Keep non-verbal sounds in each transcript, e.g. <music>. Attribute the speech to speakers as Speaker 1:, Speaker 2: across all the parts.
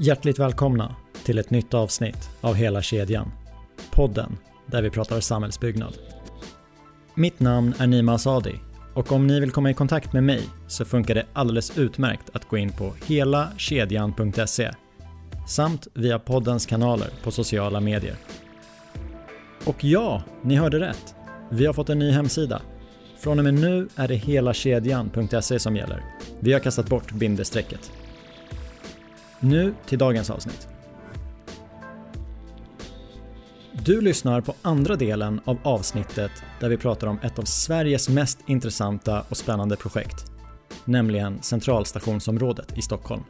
Speaker 1: Hjärtligt välkomna till ett nytt avsnitt av Hela kedjan. Podden där vi pratar samhällsbyggnad. Mitt namn är Nima Asadi och om ni vill komma i kontakt med mig så funkar det alldeles utmärkt att gå in på helakedjan.se samt via poddens kanaler på sociala medier. Och ja, ni hörde rätt. Vi har fått en ny hemsida. Från och med nu är det helakedjan.se som gäller. Vi har kastat bort bindestrecket. Nu till dagens avsnitt. Du lyssnar på andra delen av avsnittet där vi pratar om ett av Sveriges mest intressanta och spännande projekt, nämligen Centralstationsområdet i Stockholm.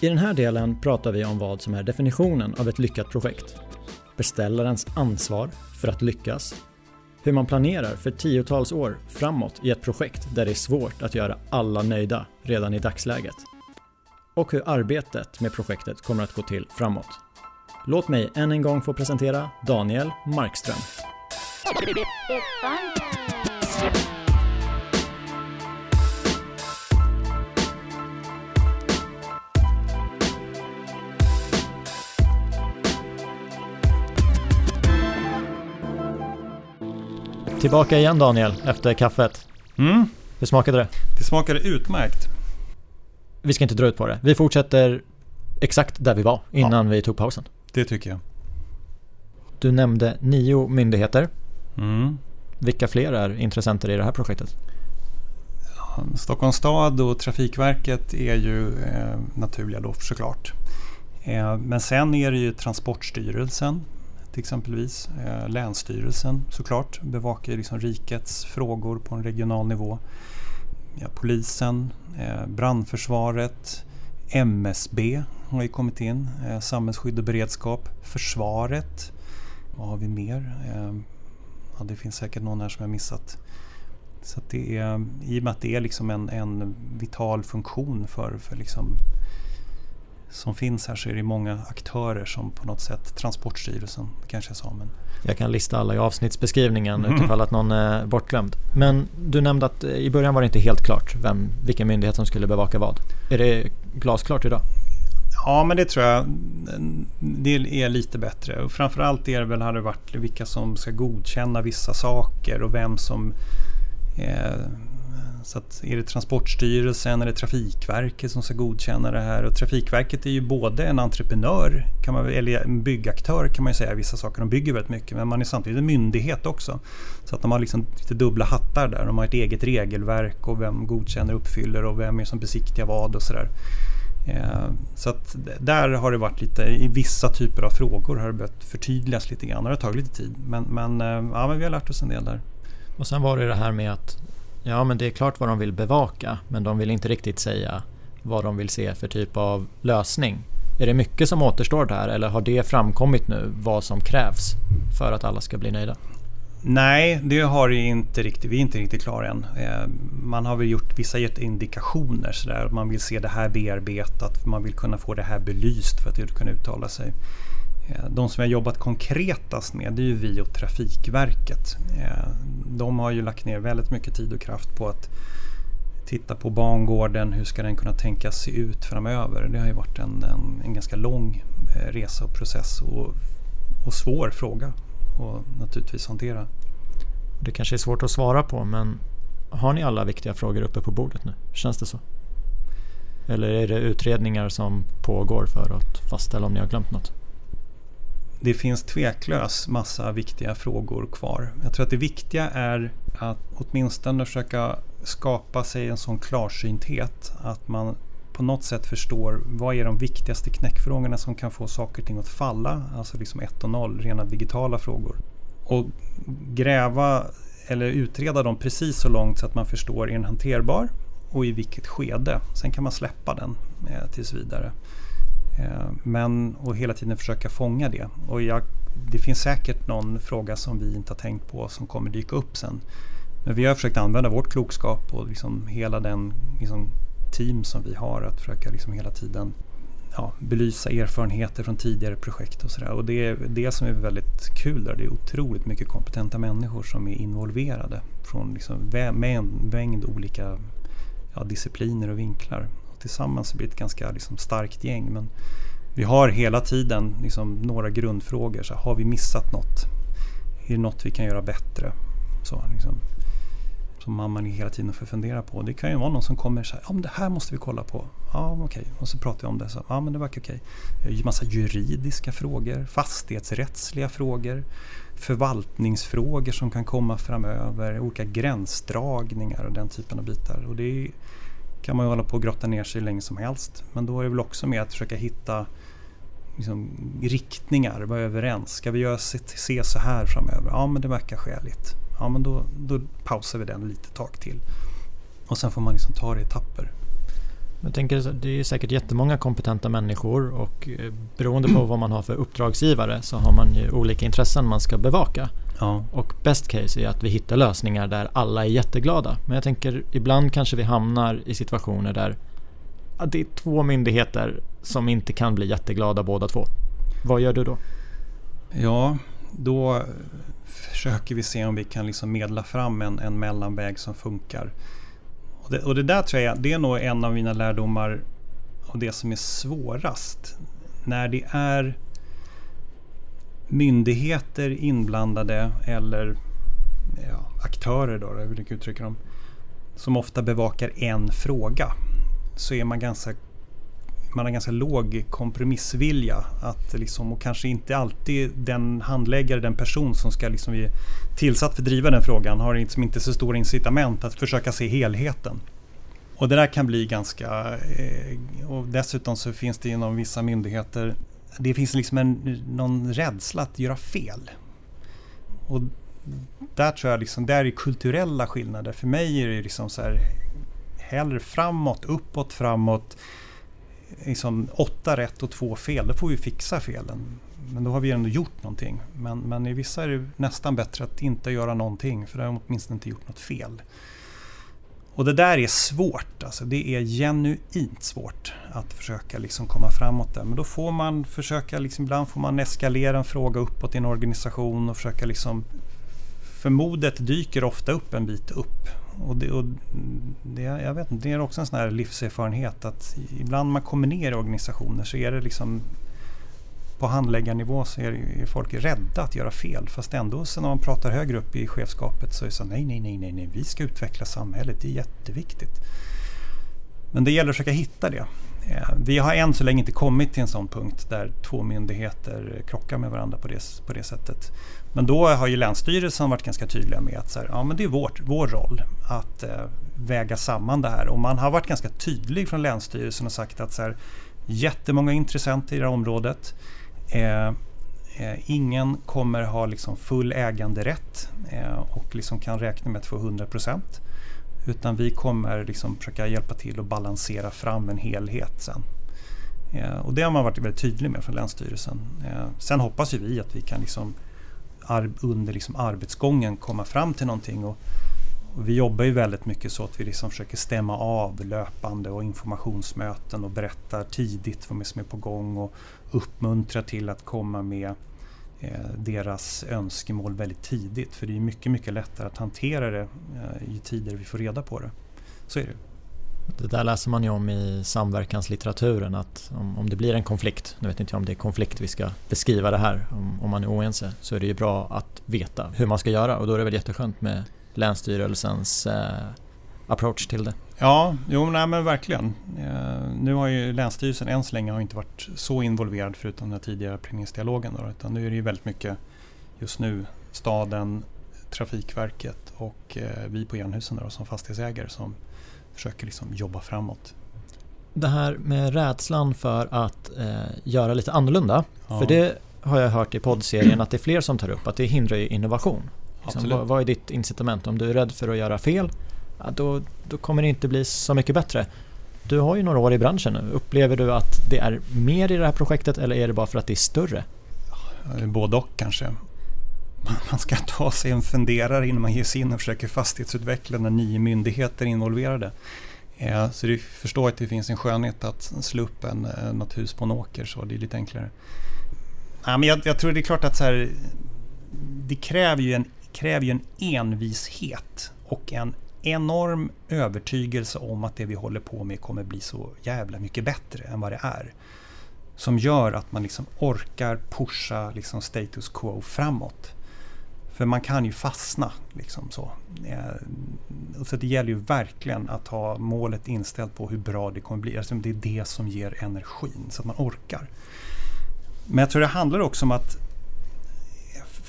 Speaker 1: I den här delen pratar vi om vad som är definitionen av ett lyckat projekt, beställarens ansvar för att lyckas, hur man planerar för tiotals år framåt i ett projekt där det är svårt att göra alla nöjda redan i dagsläget och hur arbetet med projektet kommer att gå till framåt. Låt mig än en gång få presentera Daniel Markström. Tillbaka igen Daniel, efter kaffet.
Speaker 2: Mm,
Speaker 1: Hur smakade det?
Speaker 2: det smakade utmärkt.
Speaker 1: Vi ska inte dra ut på det. Vi fortsätter exakt där vi var innan vi tog pausen.
Speaker 2: Det tycker jag.
Speaker 1: Du nämnde nio myndigheter.
Speaker 2: Mm.
Speaker 1: Vilka fler är intressenter i det här projektet?
Speaker 2: Stockholms stad och Trafikverket är ju eh, naturliga då såklart. Eh, men sen är det ju Transportstyrelsen till exempelvis. Eh, Länsstyrelsen såklart bevakar liksom rikets frågor på en regional nivå. Ja, polisen, eh, brandförsvaret, MSB har ju kommit in. Eh, samhällsskydd och beredskap. Försvaret. Vad har vi mer? Eh, ja, det finns säkert någon här som jag missat. Så att det är, I och med att det är liksom en, en vital funktion för, för liksom, som finns här så är det många aktörer som på något sätt, Transportstyrelsen kanske jag sa, men
Speaker 1: Jag kan lista alla i avsnittsbeskrivningen
Speaker 2: Mm.
Speaker 1: utifall att någon är bortglömd. Men du nämnde att i början var det inte helt klart vem, vilken myndighet som skulle bevaka vad. Är det glasklart idag?
Speaker 2: Ja, men det tror jag det är lite bättre. Och framförallt är det väl, har det varit vilka som ska godkänna vissa saker och vem som... Eh, så att är det Transportstyrelsen eller Trafikverket som ska godkänna det här? Och Trafikverket är ju både en entreprenör, kan man, eller en byggaktör kan man ju säga i vissa saker. De bygger väldigt mycket, men man är samtidigt en myndighet också. Så att de har liksom lite dubbla hattar där. De har ett eget regelverk och vem godkänner, och uppfyller och vem är som besiktigar vad och sådär. Eh, så att där har det varit lite, i vissa typer av frågor har det behövt förtydligas lite grann. Det har tagit lite tid. Men, men, eh, ja, men vi har lärt oss en del där.
Speaker 1: Och sen var det det här med att ja men det är klart vad de vill bevaka men de vill inte riktigt säga vad de vill se för typ av lösning. Är det mycket som återstår där eller har det framkommit nu vad som krävs för att alla ska bli nöjda?
Speaker 2: Nej, det har det inte riktigt. Vi är inte riktigt klara än. Eh, man har väl gjort vissa gett indikationer sådär. Man vill se det här bearbetat. Man vill kunna få det här belyst för att kunna uttala sig. Eh, de som jag jobbat konkretast med det är ju vi och Trafikverket. Eh, de har ju lagt ner väldigt mycket tid och kraft på att titta på bangården. Hur ska den kunna tänkas se ut framöver? Det har ju varit en, en, en ganska lång eh, resa och process och, och svår fråga att naturligtvis hantera.
Speaker 1: Det kanske är svårt att svara på men har ni alla viktiga frågor uppe på bordet nu? Känns det så? Eller är det utredningar som pågår för att fastställa om ni har glömt något?
Speaker 2: Det finns tveklöst massa viktiga frågor kvar. Jag tror att det viktiga är att åtminstone försöka skapa sig en sån klarsynthet att man på något sätt förstår vad är de viktigaste knäckfrågorna som kan få saker och ting att falla. Alltså liksom 1 och 0, rena digitala frågor. Och gräva eller utreda dem precis så långt så att man förstår är den hanterbar och i vilket skede. Sen kan man släppa den eh, tills vidare. Eh, men och hela tiden försöka fånga det. Och jag, det finns säkert någon fråga som vi inte har tänkt på som kommer dyka upp sen. Men vi har försökt använda vårt klokskap och liksom hela den liksom, team som vi har att försöka liksom hela tiden ja, belysa erfarenheter från tidigare projekt och sådär. Och det är det som är väldigt kul där. Det är otroligt mycket kompetenta människor som är involverade från liksom med en mängd olika ja, discipliner och vinklar. Tillsammans så blir ett ganska liksom, starkt gäng. Men vi har hela tiden liksom, några grundfrågor. Så har vi missat något? Är det något vi kan göra bättre? Så, liksom, som man hela tiden får fundera på. Det kan ju vara någon som kommer och säger ja, det här måste vi kolla på. Ja, okej. Okay. Och så pratar vi om det. Så, ja, men det verkar okej. Okay. Vi har massa juridiska frågor, fastighetsrättsliga frågor, förvaltningsfrågor som kan komma framöver, olika gränsdragningar och den typen av bitar. Och det kan man ju hålla på och grotta ner sig hur länge som helst. Men då är det väl också med att försöka hitta liksom, riktningar, vara överens. Ska vi göra, se så här framöver? Ja, men det verkar skäligt. Ja, men då, då pausar vi den lite tag till. Och sen får man liksom ta det i etapper.
Speaker 1: Jag tänker, det är säkert jättemånga kompetenta människor och eh, beroende på vad man har för uppdragsgivare så har man ju olika intressen man ska bevaka. Ja. Och best case är att vi hittar lösningar där alla är jätteglada. Men jag tänker ibland kanske vi hamnar i situationer där det är två myndigheter som inte kan bli jätteglada båda två. Vad gör du då?
Speaker 2: Ja, då försöker vi se om vi kan liksom medla fram en, en mellanväg som funkar. Och det, och det där tror jag det är nog en av mina lärdomar och det som är svårast. När det är myndigheter inblandade eller ja, aktörer då, jag uttrycka dem, som ofta bevakar en fråga så är man ganska man har ganska låg kompromissvilja. Att liksom, och kanske inte alltid den handläggare, den person som ska liksom bli tillsatt för att driva den frågan har liksom inte så stora incitament att försöka se helheten. Och det där kan bli ganska... Eh, och dessutom så finns det inom vissa myndigheter det finns liksom en, någon rädsla att göra fel. Och där tror jag liksom, där är kulturella skillnader. För mig är det liksom så här hellre framåt, uppåt, framåt liksom åtta rätt och två fel, då får vi fixa felen. Men då har vi ändå gjort någonting. Men, men i vissa är det nästan bättre att inte göra någonting, för då har vi åtminstone inte gjort något fel. Och det där är svårt, alltså det är genuint svårt att försöka liksom komma framåt där. Men då får man försöka, liksom, ibland får man eskalera en fråga uppåt i en organisation och försöka liksom... För modet dyker ofta upp en bit upp och det, och det, jag vet inte, det är också en sån här livserfarenhet att ibland när man kommer ner i organisationer så är det liksom på handläggarnivå så är, folk rädda att göra fel. Fast ändå sen när man pratar högre upp i chefskapet så är det så nej, nej, nej, nej, nej, vi ska utveckla samhället, det är jätteviktigt. Men det gäller att försöka hitta det. Eh, vi har än så länge inte kommit till en sån punkt där två myndigheter krockar med varandra på det, på det sättet. Men då har ju Länsstyrelsen varit ganska tydliga med att så här, ja, men det är vårt, vår roll att eh, väga samman det här. Och man har varit ganska tydlig från Länsstyrelsen och sagt att så här, jättemånga intressenter i det här området. Eh, eh, ingen kommer ha liksom full äganderätt eh, och liksom kan räkna med att få 100 procent. Utan vi kommer liksom försöka hjälpa till att balansera fram en helhet sen. Eh, och det har man varit väldigt tydlig med från Länsstyrelsen. Sen hoppas ju vi att vi kan liksom under liksom arbetsgången komma fram till någonting. Och, och, vi jobbar ju väldigt mycket så att vi liksom försöker stämma av löpande och informationsmöten och berättar tidigt vad som är på gång och uppmuntra till att komma med eh, deras önskemål väldigt tidigt. För det är mycket, mycket lättare att hantera det eh, ju i tider vi får reda på det. Så är det.
Speaker 1: Det där läser man ju om i samverkanslitteraturen att om, om det blir en konflikt, nu vet inte jag om det är konflikt vi ska beskriva det här, om, om man är oense, så är det ju bra att veta hur man ska göra och då är det väl jätteskönt med Länsstyrelsens eh, approach till det.
Speaker 2: Ja, jo nej, men verkligen. Eh, nu har ju Länsstyrelsen än så länge har inte varit så involverad förutom den tidigare planeringsdialogen. Då, utan nu är det ju väldigt mycket just nu staden, Trafikverket och eh, vi på Jernhusen då, som fastighetsägare som försöker liksom jobba framåt.
Speaker 1: Det här med rädslan för att eh, göra lite annorlunda. Ja. För det har jag hört i poddserien att det är fler som tar upp att det hindrar innovation. Liksom, vad, vad, är ditt incitament? Om du är rädd för att göra fel, ja, då, då kommer det inte bli så mycket bättre. Du har ju några år i branschen nu. Upplever du att det är mer i det här projektet eller är det bara för att det är större?
Speaker 2: Både och kanske. Man ska ta sig en funderare innan man ger sig in och försöker fastighetsutveckla när nio myndigheter är involverade. Eh, så du förstår att det finns en skönhet att slå upp en, eh, något hus på en åker så det är lite enklare. Ja, men jag, jag tror det är klart att så här, det kräver ju, en, kräver ju en envishet och en enorm övertygelse om att det vi håller på med kommer bli så jävla mycket bättre än vad det är. Som gör att man liksom orkar pusha liksom status quo framåt. För man kan ju fastna. Liksom så. Eh, så det gäller ju verkligen att ha målet inställt på hur bra det kommer bli. Alltså det är det som ger energin, så att man orkar. Men jag tror det handlar också om att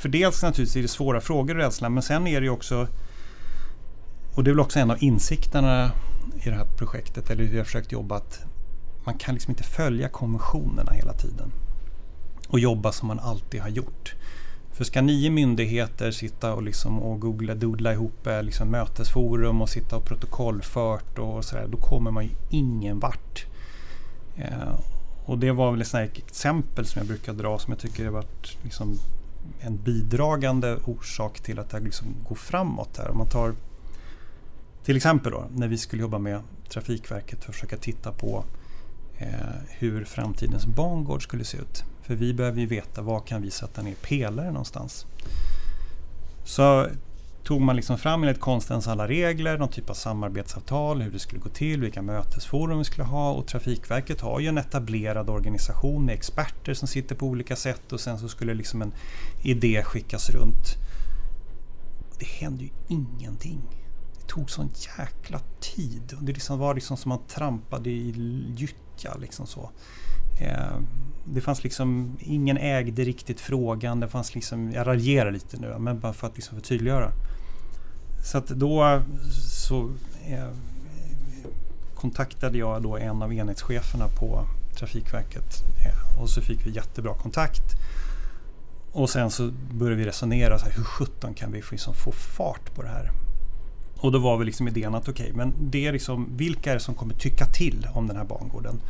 Speaker 2: för dels naturligtvis är det svåra frågor och rädslan, men sen är det ju också och det är väl också en av insikterna i det här projektet, eller hur vi har försökt jobba, att man kan liksom inte följa konventionerna hela tiden och jobba som man alltid har gjort. För ska nio myndigheter sitta och, liksom och googla, doodla ihop eh, liksom mötesforum och sitta och protokollfört och sådär, då kommer man ju ingen vart. Eh, och det var väl ett exempel som jag brukar dra som jag tycker har varit liksom en bidragande orsak till att det liksom går framåt här. Om man tar till exempel då, när vi skulle jobba med Trafikverket för att försöka titta på eh, hur framtidens bangård skulle se ut. För vi behöver ju veta var kan vi sätta ner pelare någonstans. Så tog man liksom fram enligt konstens alla regler, någon typ av samarbetsavtal, hur det skulle gå till, vilka mötesforum vi skulle ha och Trafikverket har ju en etablerad organisation med experter som sitter på olika sätt och sen så skulle liksom en idé skickas runt. Det hände ju ingenting. Det tog sån jäkla tid. Det liksom var liksom som man trampade i gyttja. Liksom så. Eh, det fanns liksom, ingen ägde riktigt frågan. Det fanns liksom, jag raljerar lite nu, men bara för att liksom förtydliggöra. Så att då så eh, kontaktade jag då en av enhetscheferna på Trafikverket eh, och så fick vi jättebra kontakt. Och sen så började vi resonera, så här, hur sjutton kan vi liksom få fart på det här? Och då var väl liksom idén att okej, okay, men det är liksom, vilka är det som kommer tycka till om den här bangården?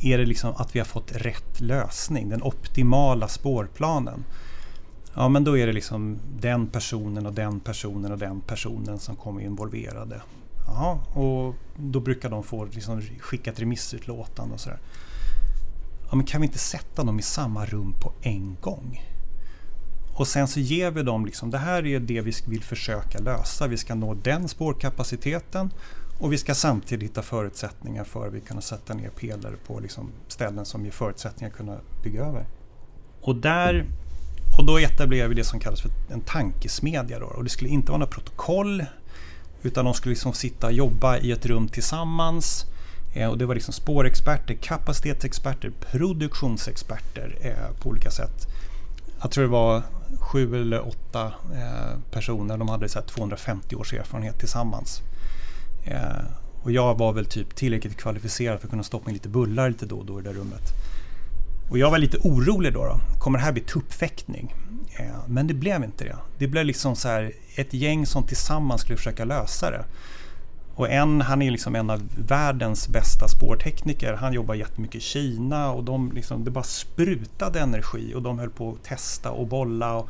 Speaker 2: Är det liksom att vi har fått rätt lösning, den optimala spårplanen? Ja, men då är det liksom den personen och den personen och den personen som kommer involverade. Jaha, och då brukar de få liksom skicka ett remissutlåtande och sådär. Ja, men kan vi inte sätta dem i samma rum på en gång? Och sen så ger vi dem liksom, det här är det vi vill försöka lösa. Vi ska nå den spårkapaciteten och vi ska samtidigt hitta förutsättningar för att vi kan sätta ner pelare på liksom ställen som ger förutsättningar att kunna bygga över. Och där och då etablerade vi det som kallas för en tankesmedja. Då. Och det skulle inte vara några protokoll utan de skulle liksom sitta och jobba i ett rum tillsammans. Eh, och det var liksom spårexperter, kapacitetsexperter, produktionsexperter eh, på olika sätt. Jag tror det var sju eller åtta eh, personer. De hade så 250 års erfarenhet tillsammans. Eh, och jag var väl typ tillräckligt kvalificerad för att kunna stoppa in lite bullar lite då och då i det där rummet. Och jag var lite orolig då. då. Kommer det här bli tuppfäktning? Eh, men det blev inte det. Det blev liksom så här ett gäng som tillsammans skulle försöka lösa det. Och en, han är liksom en av världens bästa spårtekniker. Han jobbar jättemycket i Kina och de liksom, det bara sprutade energi och de höll på att testa och bolla. Och,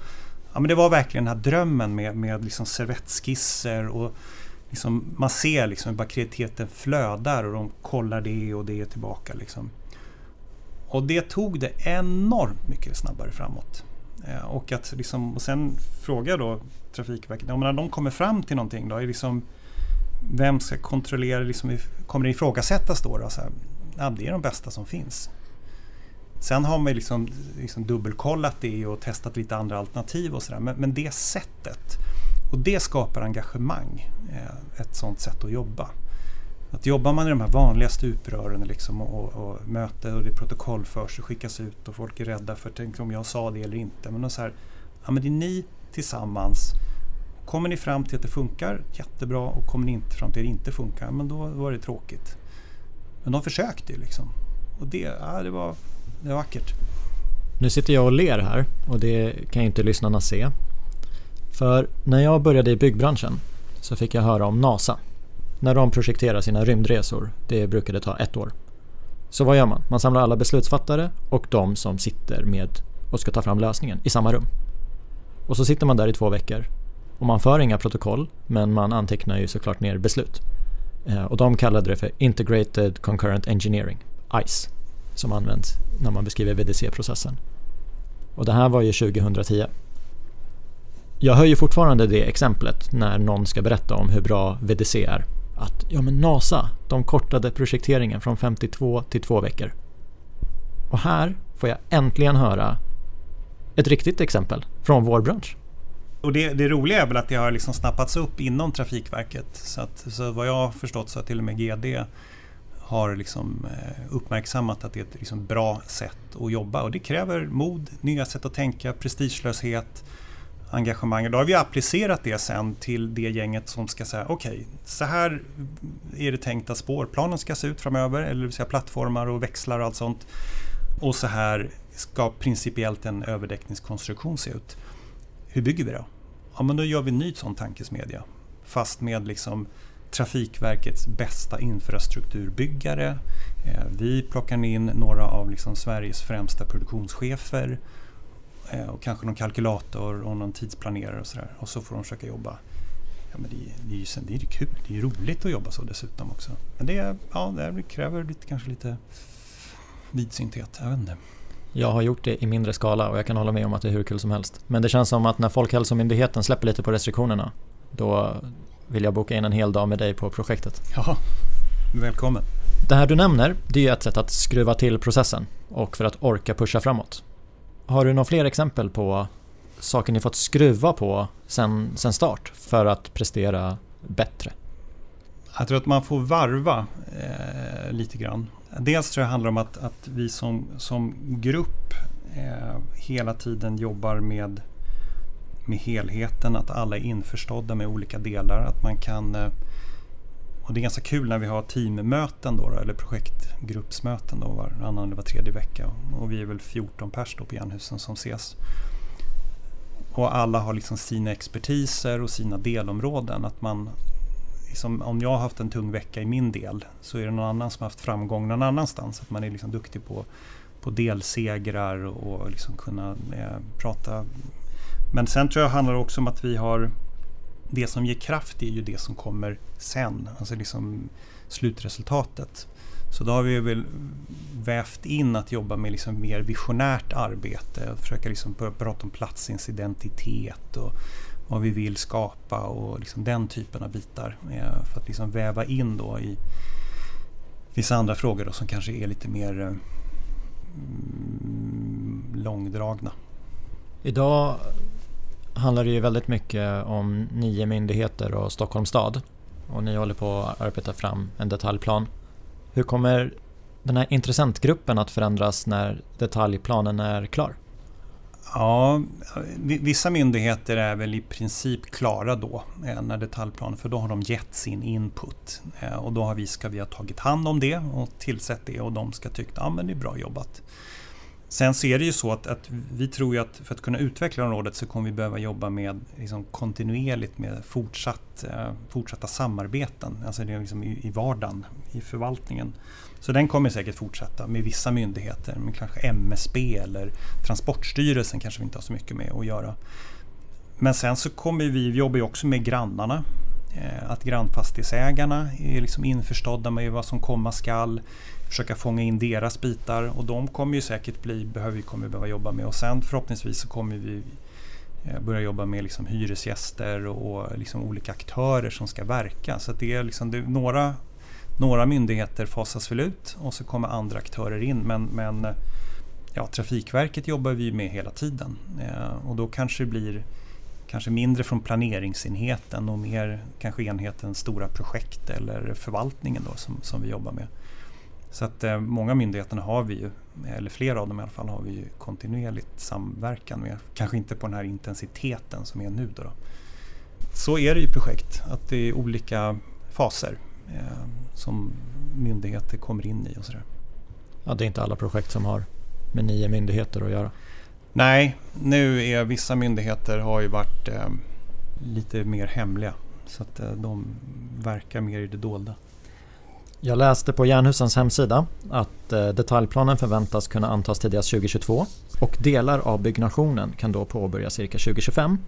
Speaker 2: ja, men det var verkligen den här drömmen med, med liksom servettskisser och liksom, man ser liksom hur bara kreativiteten flödar och de kollar det och det tillbaka. Liksom. Och det tog det enormt mycket snabbare framåt. Eh, och, att liksom, och sen frågar jag då Trafikverket, ja, när de kommer fram till någonting då, är liksom, vem ska kontrollera, liksom, kommer det ifrågasättas då? då? Så här, ja, det är de bästa som finns. Sen har man liksom, liksom dubbelkollat det och testat lite andra alternativ och sådär. Men, men, det sättet, och det skapar engagemang, eh, ett sånt sätt att jobba. Att jobbar man i de här vanliga stuprören liksom och, och möte och det protokollförs och skickas ut och folk är rädda för tänk om jag sa det eller inte. Men, så här, ja, men det är ni tillsammans. Kommer ni fram till att det funkar, jättebra. Och kommer ni inte fram till att det inte funkar, men då var det tråkigt. Men de försökte ju liksom. Och det, ja, det, var, det var vackert.
Speaker 1: Nu sitter jag och ler här och det kan ju inte lyssnarna se. För när jag började i byggbranschen så fick jag höra om NASA när de projekterar sina rymdresor, det brukade ta ett år. Så vad gör man? Man samlar alla beslutsfattare och de som sitter med och ska ta fram lösningen i samma rum. Och så sitter man där i två veckor. Och man för inga protokoll, men man antecknar ju såklart ner beslut. Eh, och de kallade det för Integrated Concurrent Engineering, ICE, som används när man beskriver VDC-processen. Och det här var ju 2010. Jag hör ju fortfarande det exemplet när någon ska berätta om hur bra VDC är. Att ja men NASA, de kortade projekteringen från 52 till 2 veckor. Och här får jag äntligen höra ett riktigt exempel från vår bransch.
Speaker 2: Och det, det roliga är väl att det har liksom snappats upp inom Trafikverket. Så, att, så vad jag har förstått så har till och med GD har liksom eh, uppmärksammat att det är ett liksom bra sätt att jobba. Och det kräver mod, nya sätt att tänka, prestigelöshet, engagemang. Då har vi applicerat det sen till det gänget som ska säga okej, okay, så här är det tänkt att spårplanen ska se ut framöver, eller det vill säga plattformar och växlar och allt sånt. Och så här ska principiellt en överdäckningskonstruktion se ut. Hur bygger vi då? Ja, men då gör vi en ny sån tankesmedja. Fast med liksom Trafikverkets bästa infrastrukturbyggare. Eh, vi plockar in några av liksom Sveriges främsta produktionschefer eh, och kanske någon kalkylator och någon tidsplanerare och sådär. Och så får de försöka jobba. Ja, men det, det, är ju det är kul, det är roligt att jobba så dessutom också. Men det, ja, det kräver lite, kanske lite vidsynthet, jag vet inte.
Speaker 1: Jag har gjort det i mindre skala och jag kan hålla med om att det är hur kul som helst. Men det känns som att när Folkhälsomyndigheten släpper lite på restriktionerna då vill jag boka in en hel dag med dig på projektet.
Speaker 2: Ja, välkommen.
Speaker 1: Det här du nämner, det är ett sätt att skruva till processen och för att orka pusha framåt. Har du några fler exempel på saker ni fått skruva på sen, sen start för att prestera bättre?
Speaker 2: Jag tror att man får varva eh, lite grann. Dels tror jag det handlar om att, att vi som, som grupp eh, hela tiden jobbar med med helheten, att alla är införstådda med olika delar. Att man kan eh, och det är ganska kul när vi har teammöten då, eller projektgruppsmöten då, varannan eller var tredje vecka. Och vi är väl 14 pers då på Jernhusen som ses. Och alla har liksom sina expertiser och sina delområden. Att man, liksom, om jag har haft en tung vecka i min del så är det någon annan som har haft framgång någon annanstans. Att man är liksom duktig på, på delsegrar och liksom kunna eh, prata men sen tror jag det handlar också om att vi har det som ger kraft är ju det som kommer sen, alltså liksom slutresultatet. Så då har vi väl vävt in att jobba med liksom mer visionärt arbete och försöka liksom prata om platsens identitet och vad vi vill skapa och liksom den typen av bitar. Eh, för att liksom väva in då i vissa andra frågor då som kanske är lite mer eh, mm, långdragna.
Speaker 1: Idag handlar det ju väldigt mycket om nio myndigheter och Stockholms stad. Och ni håller på att arbeta fram en detaljplan. Hur kommer den här intressentgruppen att förändras när detaljplanen är klar?
Speaker 2: Ja, vissa myndigheter är väl i princip klara då eh, när detaljplanen, för då har de gett sin input. Eh, och då har vi, ska vi ha tagit hand om det och tillsett det och de ska tycka att ja, det är bra jobbat. Sen så är det ju så att, att, vi tror ju att för att kunna utveckla området så kommer vi behöva jobba med liksom kontinuerligt med fortsatt, eh, fortsatta samarbeten. Alltså det är liksom i, i vardagen, i förvaltningen. Så den kommer säkert fortsätta med vissa myndigheter, men kanske MSB eller Transportstyrelsen kanske vi inte har så mycket med att göra. Men sen så kommer vi, vi jobbar ju också med grannarna. Eh, att grannfastighetsägarna är liksom införstådda med vad som komma skall försöka fånga in deras bitar och de kommer ju säkert bli, behöver vi kommer behöva jobba med och sen förhoppningsvis så kommer vi eh, börja jobba med liksom hyresgäster och liksom olika aktörer som ska verka. Så det är liksom, det några, några myndigheter fasas väl ut och så kommer andra aktörer in. Men, men ja, Trafikverket jobbar vi med hela tiden eh, och då kanske det blir kanske mindre från planeringsenheten och mer kanske enhetens stora projekt eller förvaltningen då som, som vi jobbar med. Så att eh, många myndigheterna har vi ju, eller flera av dem i alla fall, har vi ju kontinuerligt samverkan med. Kanske inte på den här intensiteten som är nu då. då. Så är det i projekt, att det är olika faser eh, som myndigheter kommer in i och sådär.
Speaker 1: Ja, det är inte alla projekt som har med nio myndigheter att göra.
Speaker 2: Nej, nu är vissa myndigheter har ju varit eh, lite mer hemliga. Så att eh, de verkar mer i det dolda.
Speaker 1: Jag läste på Jernhusens hemsida att eh, detaljplanen förväntas kunna antas tidigast 2022 och delar av byggnationen kan då påbörjas cirka 2025.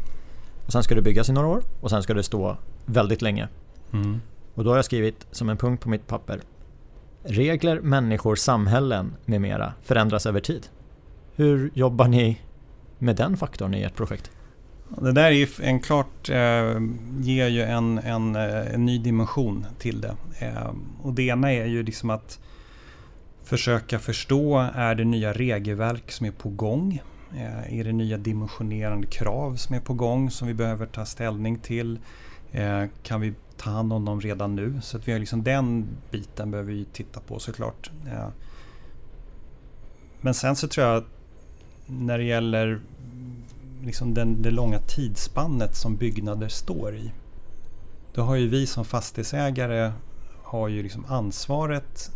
Speaker 1: Och sen ska det byggas i några år och sen ska det stå väldigt länge. Mm. Och då har jag skrivit som en punkt på mitt papper Regler, människor, samhällen med mera förändras över tid. Hur jobbar ni med den faktorn i ert projekt?
Speaker 2: Det där är ju en klart, eh, ger ju en, en, eh, en, ny dimension till det. Eh, och det ena är ju liksom att försöka förstå, är det nya regelverk som är på gång? Eh, är det nya dimensionerande krav som är på gång som vi behöver ta ställning till? Eh, kan vi ta hand om dem redan nu? Så att vi har liksom den biten behöver vi titta på såklart. Eh, men sen så tror jag att när det gäller liksom den, det långa tidsspannet som byggnader står i. Då har ju vi som fastighetsägare har ju liksom ansvaret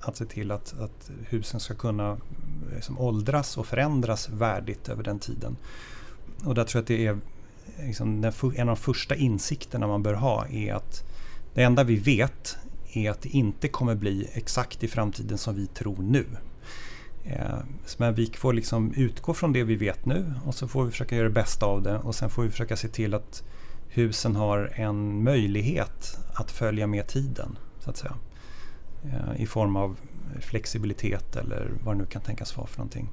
Speaker 2: att se till att, att husen ska kunna eh, liksom åldras och förändras värdigt över den tiden. Och där tror jag att det är liksom en av de första insikterna man bör ha är att det enda vi vet är att det inte kommer bli exakt i framtiden som vi tror nu. Eh, men vi får liksom utgå från det vi vet nu och så får vi försöka göra det bästa av det och sen får vi försöka se till att husen har en möjlighet att följa med tiden. så att säga. Eh, I form av flexibilitet eller vad det nu kan tänkas vara för någonting.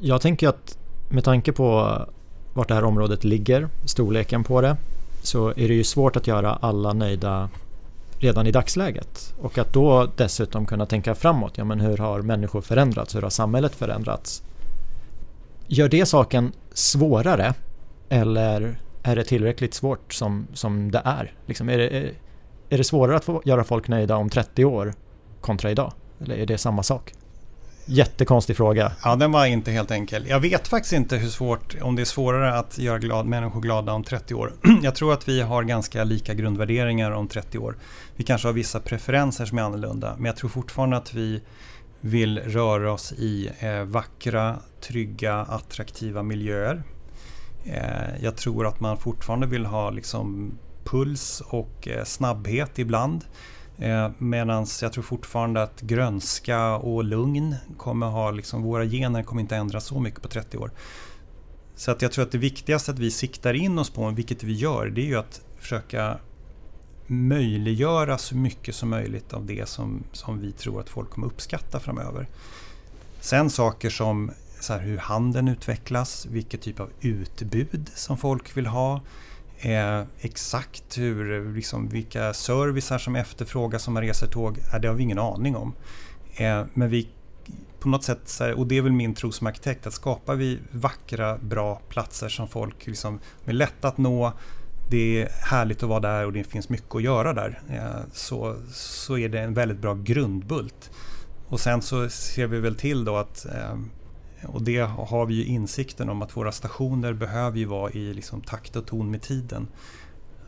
Speaker 1: Jag tänker att med tanke på vart det här området ligger, storleken på det, så är det ju svårt att göra alla nöjda redan i dagsläget. Och att då dessutom kunna tänka framåt. Ja, men hur har människor förändrats? Hur har samhället förändrats? Gör det saken svårare? Eller är det tillräckligt svårt som, som det är? Liksom, är, det, är det svårare att få göra folk nöjda om 30 år kontra idag? Eller är det samma sak? Jättekonstig fråga.
Speaker 2: Ja, den var inte helt enkel. Jag vet faktiskt inte hur svårt, om det är svårare att göra glad, människor glada om 30 år. <clears throat> Jag tror att vi har ganska lika grundvärderingar om 30 år. Vi kanske har vissa preferenser som är annorlunda, men jag tror fortfarande att vi vill röra oss i eh, vackra, trygga, attraktiva miljöer. Eh, jag tror att man fortfarande vill ha liksom, puls och eh, snabbhet ibland. Eh, Medan jag tror fortfarande att grönska och lugn kommer ha, liksom, våra gener kommer inte ändras så mycket på 30 år. Så att jag tror att det viktigaste att vi siktar in oss på, vilket vi gör, det är ju att försöka möjliggöra så mycket som möjligt av det som, som vi tror att folk kommer uppskatta framöver. Sen saker som så här, hur handeln utvecklas, vilket typ av utbud som folk vill ha, Eh, exakt hur, liksom, vilka servicer som efterfrågas som man reser tåg, eh, det har vi ingen aning om. Eh, men vi på något sätt, och det är väl min tro som arkitekt, att skapar vi vackra, bra platser som folk liksom, är lätta att nå, det är härligt att vara där och det finns mycket att göra där, eh, så, så är det en väldigt bra grundbult. Och sen så ser vi väl till då att eh, och det har vi ju insikten om att våra stationer behöver ju vara i liksom takt och ton med tiden.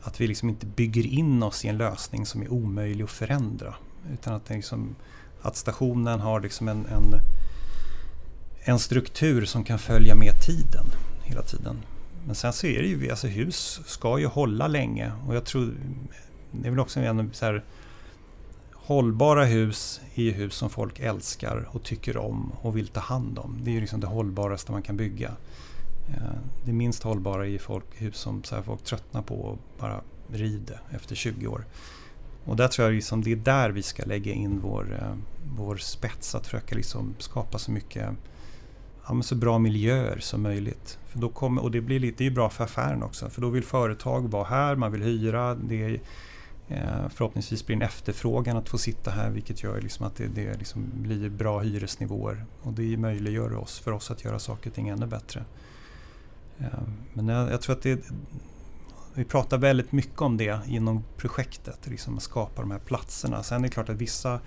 Speaker 2: Att vi liksom inte bygger in oss i en lösning som är omöjlig att förändra. Utan att, liksom, att stationen har liksom en, en, en struktur som kan följa med tiden hela tiden. Men sen så är det ju, alltså hus ska ju hålla länge och jag tror, det är väl också en så här, Hållbara hus är ju hus som folk älskar och tycker om och vill ta hand om. Det är ju liksom det hållbaraste man kan bygga. Eh, det minst hållbara är folk, hus som så folk tröttnar på och bara rider efter 20 år. Och där tror jag liksom det är där vi ska lägga in vår, eh, vår spets, att försöka liksom skapa så mycket ja, så bra miljöer som möjligt. För då kommer, och det blir lite, det är bra för affären också, för då vill företag vara här, man vill hyra. Det är, Eh, förhoppningsvis blir det en efterfrågan att få sitta här vilket gör liksom att det, det liksom blir bra hyresnivåer. Och det möjliggör oss, för oss att göra saker och ting ännu bättre. Eh, men jag, jag tror att det, vi pratar väldigt mycket om det inom projektet, liksom att skapa de här platserna. Sen är det klart att vissa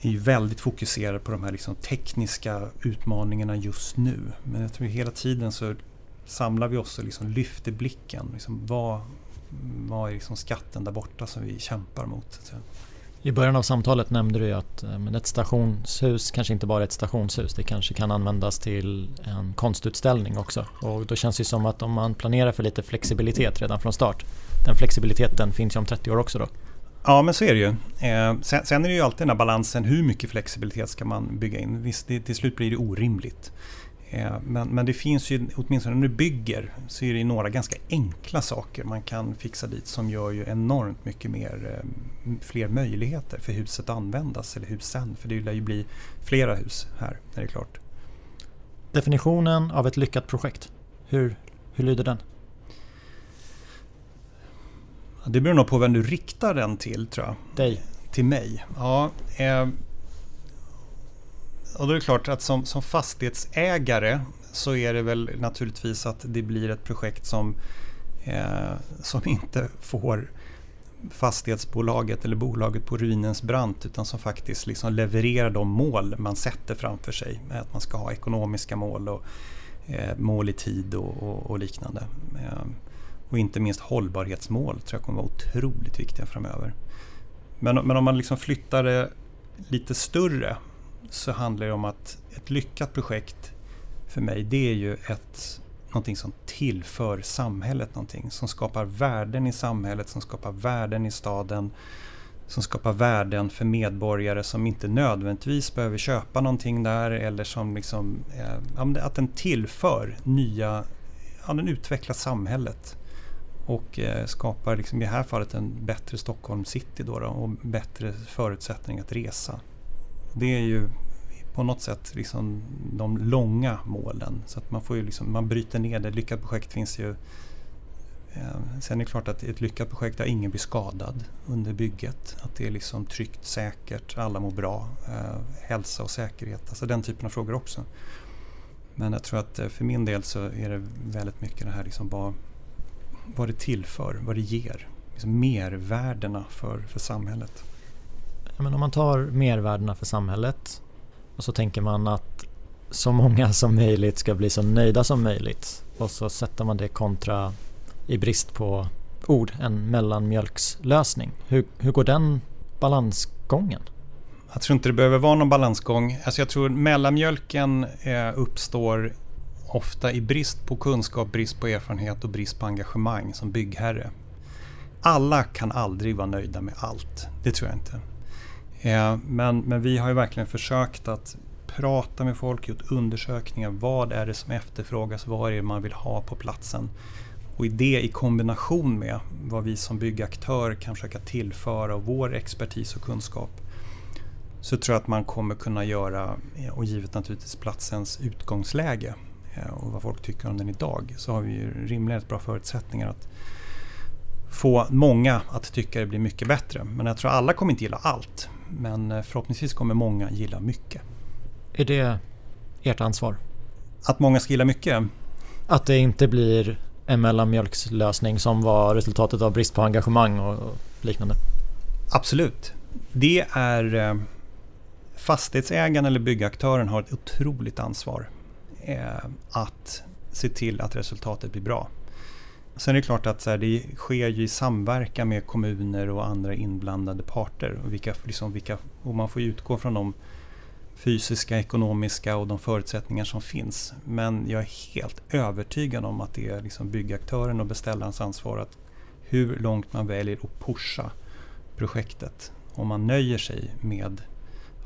Speaker 2: är väldigt fokuserade på de här liksom tekniska utmaningarna just nu. Men jag tror att hela tiden så samlar vi oss och liksom lyfter blicken. Liksom vad, vad är liksom skatten där borta som vi kämpar mot?
Speaker 1: I början av samtalet nämnde du att eh, ett stationshus kanske inte bara är ett stationshus. Det kanske kan användas till en konstutställning också. Och då känns det som att om man planerar för lite flexibilitet redan från start. Den flexibiliteten finns ju om 30 år också då.
Speaker 2: Ja, men så är det ju. Eh, sen, sen, är det ju alltid den här balansen. Hur mycket flexibilitet ska man bygga in? Visst, det, till slut blir det orimligt. Eh, men, men det finns ju, åtminstone när du bygger, så är det några ganska enkla saker man kan fixa dit som gör ju enormt mycket mer, eh, fler möjligheter för huset att användas, eller husen. För det lär ju bli flera hus här, är det klart.
Speaker 1: Definitionen av ett lyckat projekt, hur, Hur lyder den?
Speaker 2: Det beror nog på vem du riktar den till tror jag.
Speaker 1: Dig?
Speaker 2: Till mig? Ja. Eh, och då är det klart att som, som fastighetsägare så är det väl naturligtvis att det blir ett projekt som, eh, som inte får fastighetsbolaget eller bolaget på ruinens brant utan som faktiskt liksom levererar de mål man sätter framför sig. Att man ska ha ekonomiska mål och eh, mål i tid och, och, och liknande. Eh, och inte minst hållbarhetsmål tror jag kommer vara otroligt viktiga framöver. Men, men om man liksom flyttar det lite större så handlar det om att ett lyckat projekt för mig det är ju ett, någonting som tillför samhället någonting. Som skapar värden i samhället, som skapar värden i staden. Som skapar värden för medborgare som inte nödvändigtvis behöver köpa någonting där eller som liksom, eh, att den tillför nya, ja den utvecklar samhället. Och eh, skapar liksom i det här fallet en bättre Stockholm city då, då och bättre förutsättning att resa. Det är ju på något sätt liksom de långa målen. Så att man, får ju liksom, man bryter ner det. Lyckat projekt finns ju... Eh, sen är det klart att ett lyckat projekt där ingen blir skadad under bygget. Att det är liksom tryggt, säkert, alla mår bra. Eh, hälsa och säkerhet, alltså den typen av frågor också. Men jag tror att eh, för min del så är det väldigt mycket det här liksom vad, vad det tillför, vad det ger. Liksom mervärdena för, för samhället.
Speaker 1: Men om man tar mervärdena för samhället och så tänker man att så många som möjligt ska bli så nöjda som möjligt. Och så sätter man det kontra, i brist på ord, en mellanmjölkslösning. Hur, hur går den balansgången?
Speaker 2: Jag tror inte det behöver vara någon balansgång. Alltså jag tror mellanmjölken eh, uppstår ofta i brist på kunskap, brist på erfarenhet och brist på engagemang som byggherre. Alla kan aldrig vara nöjda med allt. Det tror jag inte. Eh, men, men vi har ju verkligen försökt att prata med folk, gjort undersökningar. Vad är det som efterfrågas? Vad är det man vill ha på platsen? Och i det i kombination med vad vi som byggaktör kan försöka tillföra och vår expertis och kunskap så tror jag att man kommer kunna göra, eh, och givet naturligtvis platsens utgångsläge eh, och vad folk tycker om den idag, så har vi rimligen bra förutsättningar att få många att tycka det blir mycket bättre. Men jag tror alla kommer inte gilla allt. Men eh, förhoppningsvis kommer många gilla mycket.
Speaker 1: Är det ert ansvar?
Speaker 2: Att många ska gilla mycket?
Speaker 1: Att det inte blir en mellanmjölkslösning som var resultatet av brist på engagemang och liknande?
Speaker 2: Absolut. Det är eh, fastighetsägaren eller byggaktören har ett otroligt ansvar eh, att se till att resultatet blir bra. Sen är det klart att så här, det sker ju i samverkan med kommuner och andra inblandade parter. Och, vilka, liksom, vilka, och man får utgå från de fysiska, ekonomiska och de förutsättningar som finns. Men jag är helt övertygad om att det är liksom byggaktören och beställarens ansvar att hur långt man väljer att pusha projektet. Om man nöjer sig med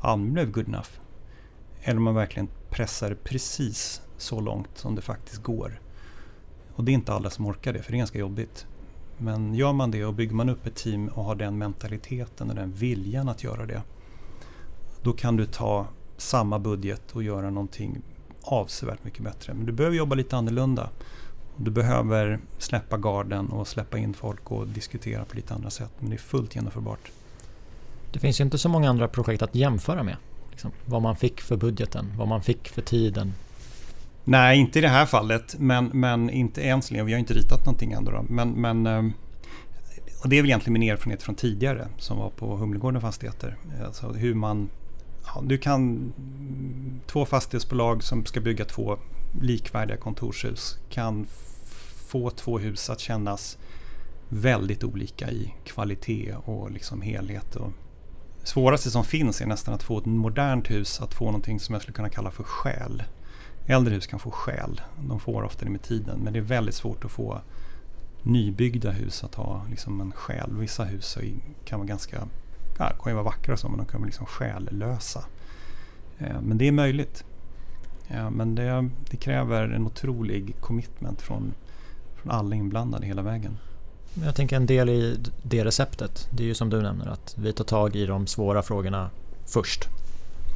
Speaker 2: Almlöv blev good enough. Eller om man verkligen pressar precis så långt som det faktiskt går. Och det är inte alla som orkar det, för det är ganska jobbigt. Men gör man det och bygger man upp ett team och har den mentaliteten och den viljan att göra det. Då kan du ta samma budget och göra någonting avsevärt mycket bättre. Men du behöver jobba lite annorlunda. Du behöver släppa garden och släppa in folk och diskutera på lite andra sätt. Men det är fullt genomförbart.
Speaker 1: Det finns ju inte så många andra projekt att jämföra med. Liksom, vad man fick för budgeten, vad man fick för tiden,
Speaker 2: Nej, inte i det här fallet, men, men inte ens. Vi har inte ritat någonting ändå. Då. Men, men, ehm, och det är väl egentligen min erfarenhet från tidigare som var på Humlegården Fastigheter. Alltså hur man, ja, du kan, två fastighetsbolag som ska bygga två likvärdiga kontorshus kan få två hus att kännas väldigt olika i kvalitet och liksom helhet. Och svåraste som finns är nästan att få ett modernt hus att få någonting som jag skulle kunna kalla för själ. Äldre hus kan få själ. De får ofta det med tiden. Men det är väldigt svårt att få nybyggda hus att ha liksom en själ. Vissa hus kan vara ganska, ja, kan ju vara vackra så, men de kan vara liksom själlösa. Eh, men det är möjligt. Eh, men det, det, kräver en otrolig commitment från, från alla inblandade hela vägen.
Speaker 1: Jag tänker en del i det receptet, det är ju som du nämner att vi tar tag i de svåra frågorna först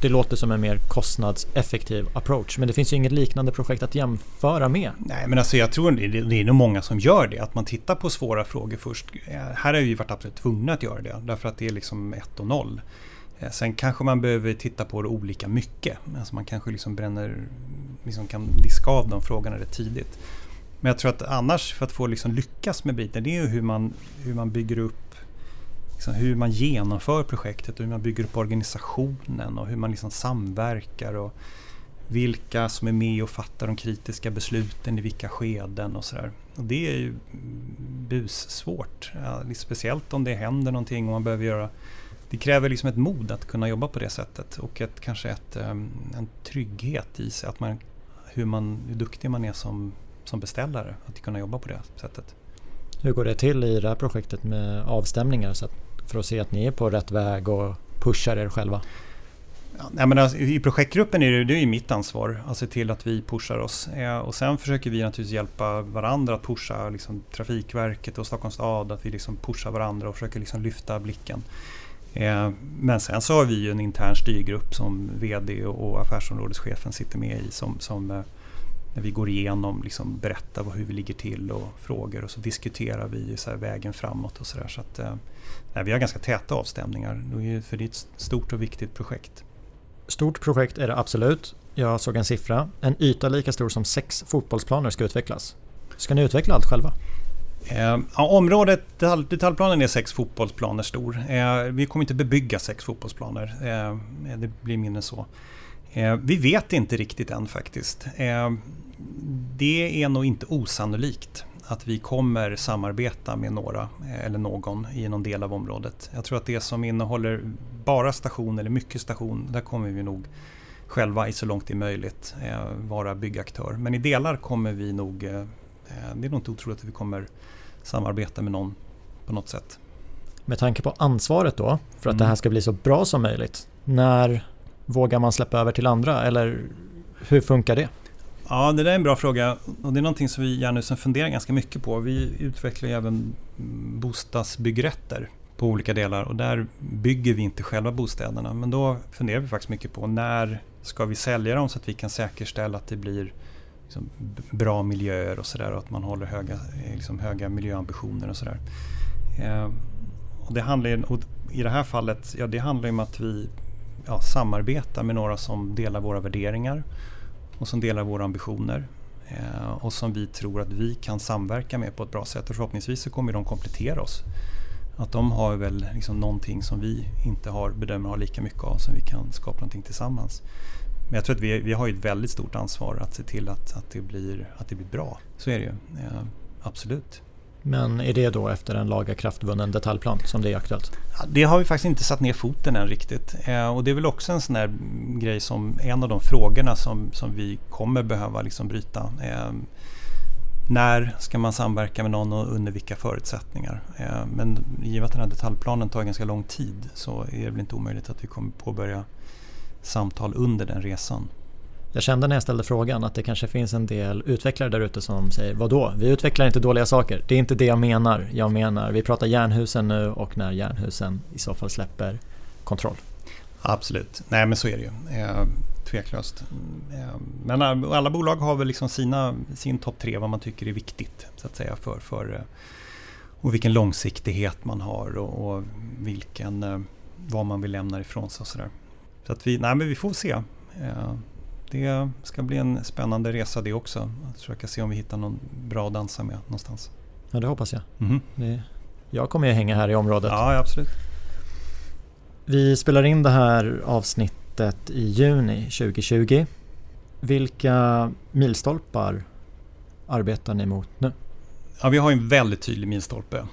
Speaker 1: det låter som en mer kostnadseffektiv approach. Men det finns ju inget liknande projekt att jämföra med.
Speaker 2: Nej, men alltså jag tror det, det är nog många som gör det. Att man tittar på svåra frågor först. Eh, här har vi varit absolut tvungna att göra det. Därför att det är liksom 1 och 0. Eh, sen kanske man behöver titta på det olika mycket. Alltså man kanske liksom bränner, liksom kan diska av de frågorna rätt tidigt. Men jag tror att annars för att få liksom lyckas med biten, det är hur man, hur man bygger upp liksom hur man genomför projektet och hur man bygger upp organisationen och hur man liksom samverkar och vilka som är med och fattar de kritiska besluten i vilka skeden och sådär. Det är ju bussvårt. Ja, speciellt om det händer någonting och man behöver göra det kräver liksom ett mod att kunna jobba på det sättet och ett, kanske ett, ehm, en trygghet i sig. Att man, hur, man, hur duktig man är som, som beställare att kunna jobba på det sättet.
Speaker 1: Hur går det till i det här projektet med avstämningar så att, för att se att ni är på rätt väg och pushar er själva?
Speaker 2: Ja, men alltså, I projektgruppen är det, det är mitt ansvar att se till att vi pushar oss. Eh, och sen försöker vi naturligtvis hjälpa varandra att pusha liksom, Trafikverket och Stockholms stad. Att vi liksom pushar varandra och försöker liksom lyfta blicken. Eh, men sen så har vi ju en intern styrgrupp som VD och affärsområdeschefen sitter med i som, som eh, när vi går igenom, liksom berättar hur vi ligger till och frågor och så diskuterar vi så vägen framåt och sådär. Så att, eh, nej, vi har ganska täta avstämningar för det är ett stort och viktigt projekt.
Speaker 1: Stort projekt är det absolut. Jag såg en siffra. En yta lika stor som sex fotbollsplaner ska utvecklas. Ska ni utveckla allt själva?
Speaker 2: Eh, ja, området, detaljplanen är sex fotbollsplaner stor. Eh, vi kommer inte bebygga sex fotbollsplaner. Eh, det blir mindre än så. Vi vet inte riktigt än faktiskt. Det är nog inte osannolikt att vi kommer samarbeta med några eller någon i någon del av området. Jag tror att det som innehåller bara station eller mycket station, där kommer vi nog själva i så långt det är möjligt vara byggaktör. Men i delar kommer vi nog, det är nog inte otroligt att vi kommer samarbeta med någon på något sätt.
Speaker 1: Med tanke på ansvaret då, för att mm. det här ska bli så bra som möjligt. När vågar man släppa över till andra eller hur funkar det?
Speaker 2: Ja, det där är en bra fråga och det är någonting som vi i Jernhusen liksom funderar ganska mycket på. Vi utvecklar ju även bostadsbyggrätter på olika delar och där bygger vi inte själva bostäderna. Men då funderar vi faktiskt mycket på när ska vi sälja dem så att vi kan säkerställa att det blir liksom, bra miljöer och sådär och att man håller höga, eh, liksom, höga miljöambitioner och sådär. Eh, och det handlar, och I det här fallet, ja, det handlar om att vi ja, samarbeta med några som delar våra värderingar och som delar våra ambitioner eh, och som vi tror att vi kan samverka med på ett bra sätt och förhoppningsvis så kommer de komplettera oss. Att de har väl liksom någonting som vi inte har, bedömer har lika mycket av som vi kan skapa någonting tillsammans. Men jag tror att vi, vi har ett väldigt stort ansvar att se till att, att, det, blir, att det blir bra. Så är det ju. eh, absolut.
Speaker 1: Men är det då efter en lagakraftvunnen detaljplan som det är aktuellt?
Speaker 2: Ja, det har vi faktiskt inte satt ner foten än riktigt. Eh, och det är väl också en sån där grej som en av de frågorna som, som vi kommer behöva liksom bryta. Eh, när ska man samverka med någon och under vilka förutsättningar? Eh, men givet att den här detaljplanen tar ganska lång tid så är det väl inte omöjligt att vi kommer påbörja samtal under den resan.
Speaker 1: Jag kände när jag ställde frågan att det kanske finns en del utvecklare där ute som säger Vadå? Vi utvecklar inte dåliga saker. Det är inte det jag menar. Jag menar, vi pratar järnhusen nu och när järnhusen i så fall släpper kontroll.
Speaker 2: Absolut, nej men så är det ju. Eh, tveklöst. Eh, men eh, alla bolag har väl liksom sina, sin topp tre vad man tycker är viktigt så att säga för, för eh, och vilken långsiktighet man har och, och vilken, vad man vill lämna ifrån sig och sådär. Så att vi, nej, men vi får se. Det ska bli en spännande resa det också. Att försöka se om vi hittar någon bra att dansa med någonstans.
Speaker 1: Ja, det hoppas jag. Mm. Det, jag kommer ju hänga här i området.
Speaker 2: Ja, absolut.
Speaker 1: Vi spelar in det här avsnittet i juni 2020. Vilka milstolpar arbetar ni mot nu?
Speaker 2: Ja, vi har en väldigt tydlig milstolpe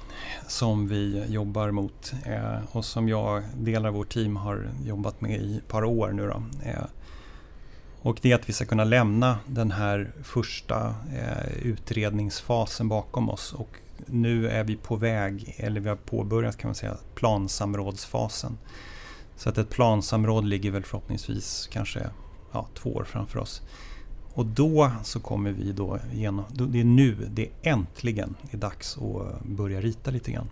Speaker 2: som vi jobbar mot eh, och som jag, delar av vårt team, har jobbat med i ett par år nu. Då. Eh, och det är att vi ska kunna lämna den här första eh, utredningsfasen bakom oss och nu är vi på väg, eller vi har påbörjat kan man säga, plansamrådsfasen. Så att ett plansamråd ligger väl förhoppningsvis kanske ja, två år framför oss. Och då så kommer vi då genom, det är nu, det är äntligen är dags att börja rita lite grann.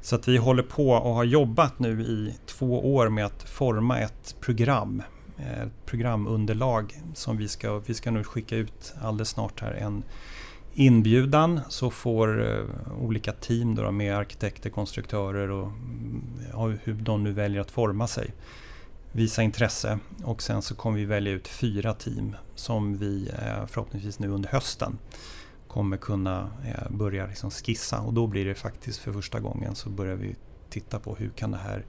Speaker 2: Så att vi håller på och har jobbat nu i två år med att forma ett program. Ett programunderlag som vi ska, vi ska nu skicka ut alldeles snart här. En inbjudan så får eh, olika team då med arkitekter, konstruktörer och mm, hur de nu väljer att forma sig visa intresse och sen så kommer vi välja ut fyra team som vi eh, förhoppningsvis nu under hösten kommer kunna börja liksom skissa och då blir det faktiskt för första gången så börjar vi titta på hur kan det här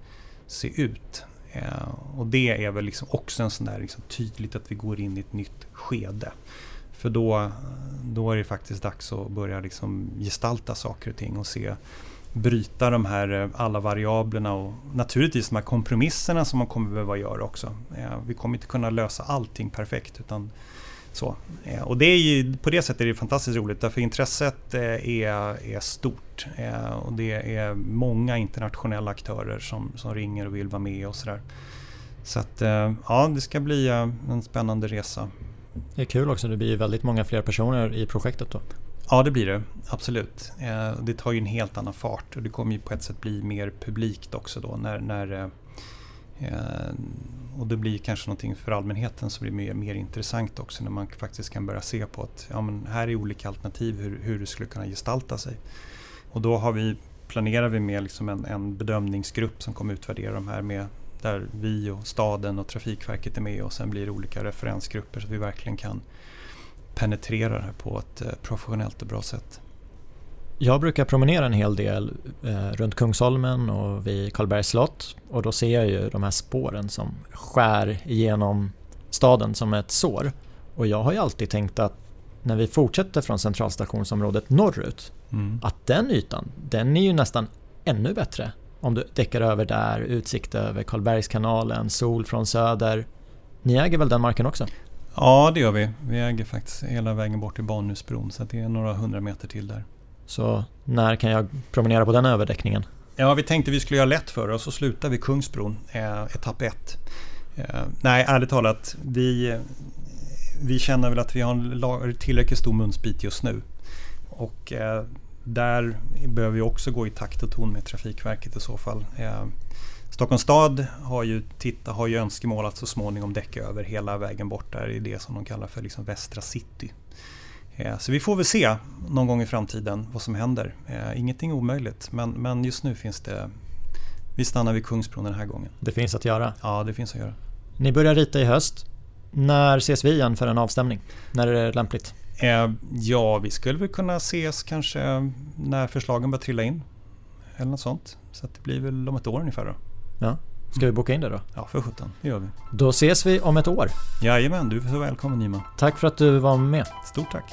Speaker 2: se ut. Eh, och det är väl liksom också en sån där liksom tydligt att vi går in i ett nytt skede. För då, då är det faktiskt dags att börja liksom gestalta saker och ting och se bryta de här eh, alla variablerna och naturligtvis de här kompromisserna som man kommer behöva göra också. Eh, vi kommer inte kunna lösa allting perfekt utan så. Och det är ju, på det sättet är det fantastiskt roligt därför intresset eh, är, är stort. Och det är många internationella aktörer som, som ringer och vill vara med och sådär. Så att eh, ja, det ska bli en spännande resa.
Speaker 1: Det är kul också, det blir ju väldigt många fler personer i projektet då.
Speaker 2: Ja, det blir det. Absolut. Eh, det tar ju en helt annan fart och det kommer ju på ett sätt bli mer publikt också då när, när eh, eh, och det blir kanske någonting för allmänheten som blir mer, mer intressant också när man faktiskt kan börja se på att ja, men här är olika alternativ hur, hur det skulle kunna gestalta sig. Och då har vi, planerar vi med liksom en, en bedömningsgrupp som kommer utvärdera de här med där vi och staden och Trafikverket är med och sen blir det olika referensgrupper så att vi verkligen kan penetrera det här på ett eh, professionellt och bra sätt.
Speaker 1: Jag brukar promenera en hel del eh, runt Kungsholmen och vid Karlbergs slott och då ser jag ju de här spåren som skär igenom staden som ett sår. Och jag har ju alltid tänkt att när vi fortsätter från centralstationsområdet norrut, mm. att den ytan, den är ju nästan ännu bättre om du däckar över där, utsikt över Karlbergskanalen, sol från söder. Ni äger väl den marken också?
Speaker 2: Ja, det gör vi. Vi äger faktiskt hela vägen bort till Banhusbron så det är några hundra meter till där.
Speaker 1: Så när kan jag promenera på den överdäckningen?
Speaker 2: Ja, vi tänkte vi skulle göra lätt för oss och sluta vid Kungsbron, eh, etapp 1. Eh, nej, ärligt talat, vi, vi känner väl att vi har en tillräckligt stor munsbit just nu. Och eh, där behöver vi också gå i takt och ton med Trafikverket i så fall. Eh, Stockholms stad har ju, titta, har ju önskemål att så småningom däcka över hela vägen bort där i det som de kallar för liksom Västra city. Eh, så vi får väl se någon gång i framtiden vad som händer. Eh, ingenting omöjligt men, men just nu finns det vi stannar vid Kungsbron den här gången.
Speaker 1: Det finns att göra?
Speaker 2: Ja, det finns att göra.
Speaker 1: Ni börjar rita i höst. När ses vi igen för en avstämning? När är det lämpligt?
Speaker 2: Eh, ja, vi skulle väl kunna ses kanske när förslagen börjar trilla in. Eller något sånt. Så det blir väl om ett år ungefär då.
Speaker 1: Ja. Ska vi boka in det då?
Speaker 2: Ja, för sjutton. Det gör vi.
Speaker 1: Då ses vi om ett år.
Speaker 2: Jajamän, du är så välkommen Nyman.
Speaker 1: Tack för att du var med.
Speaker 2: Stort tack.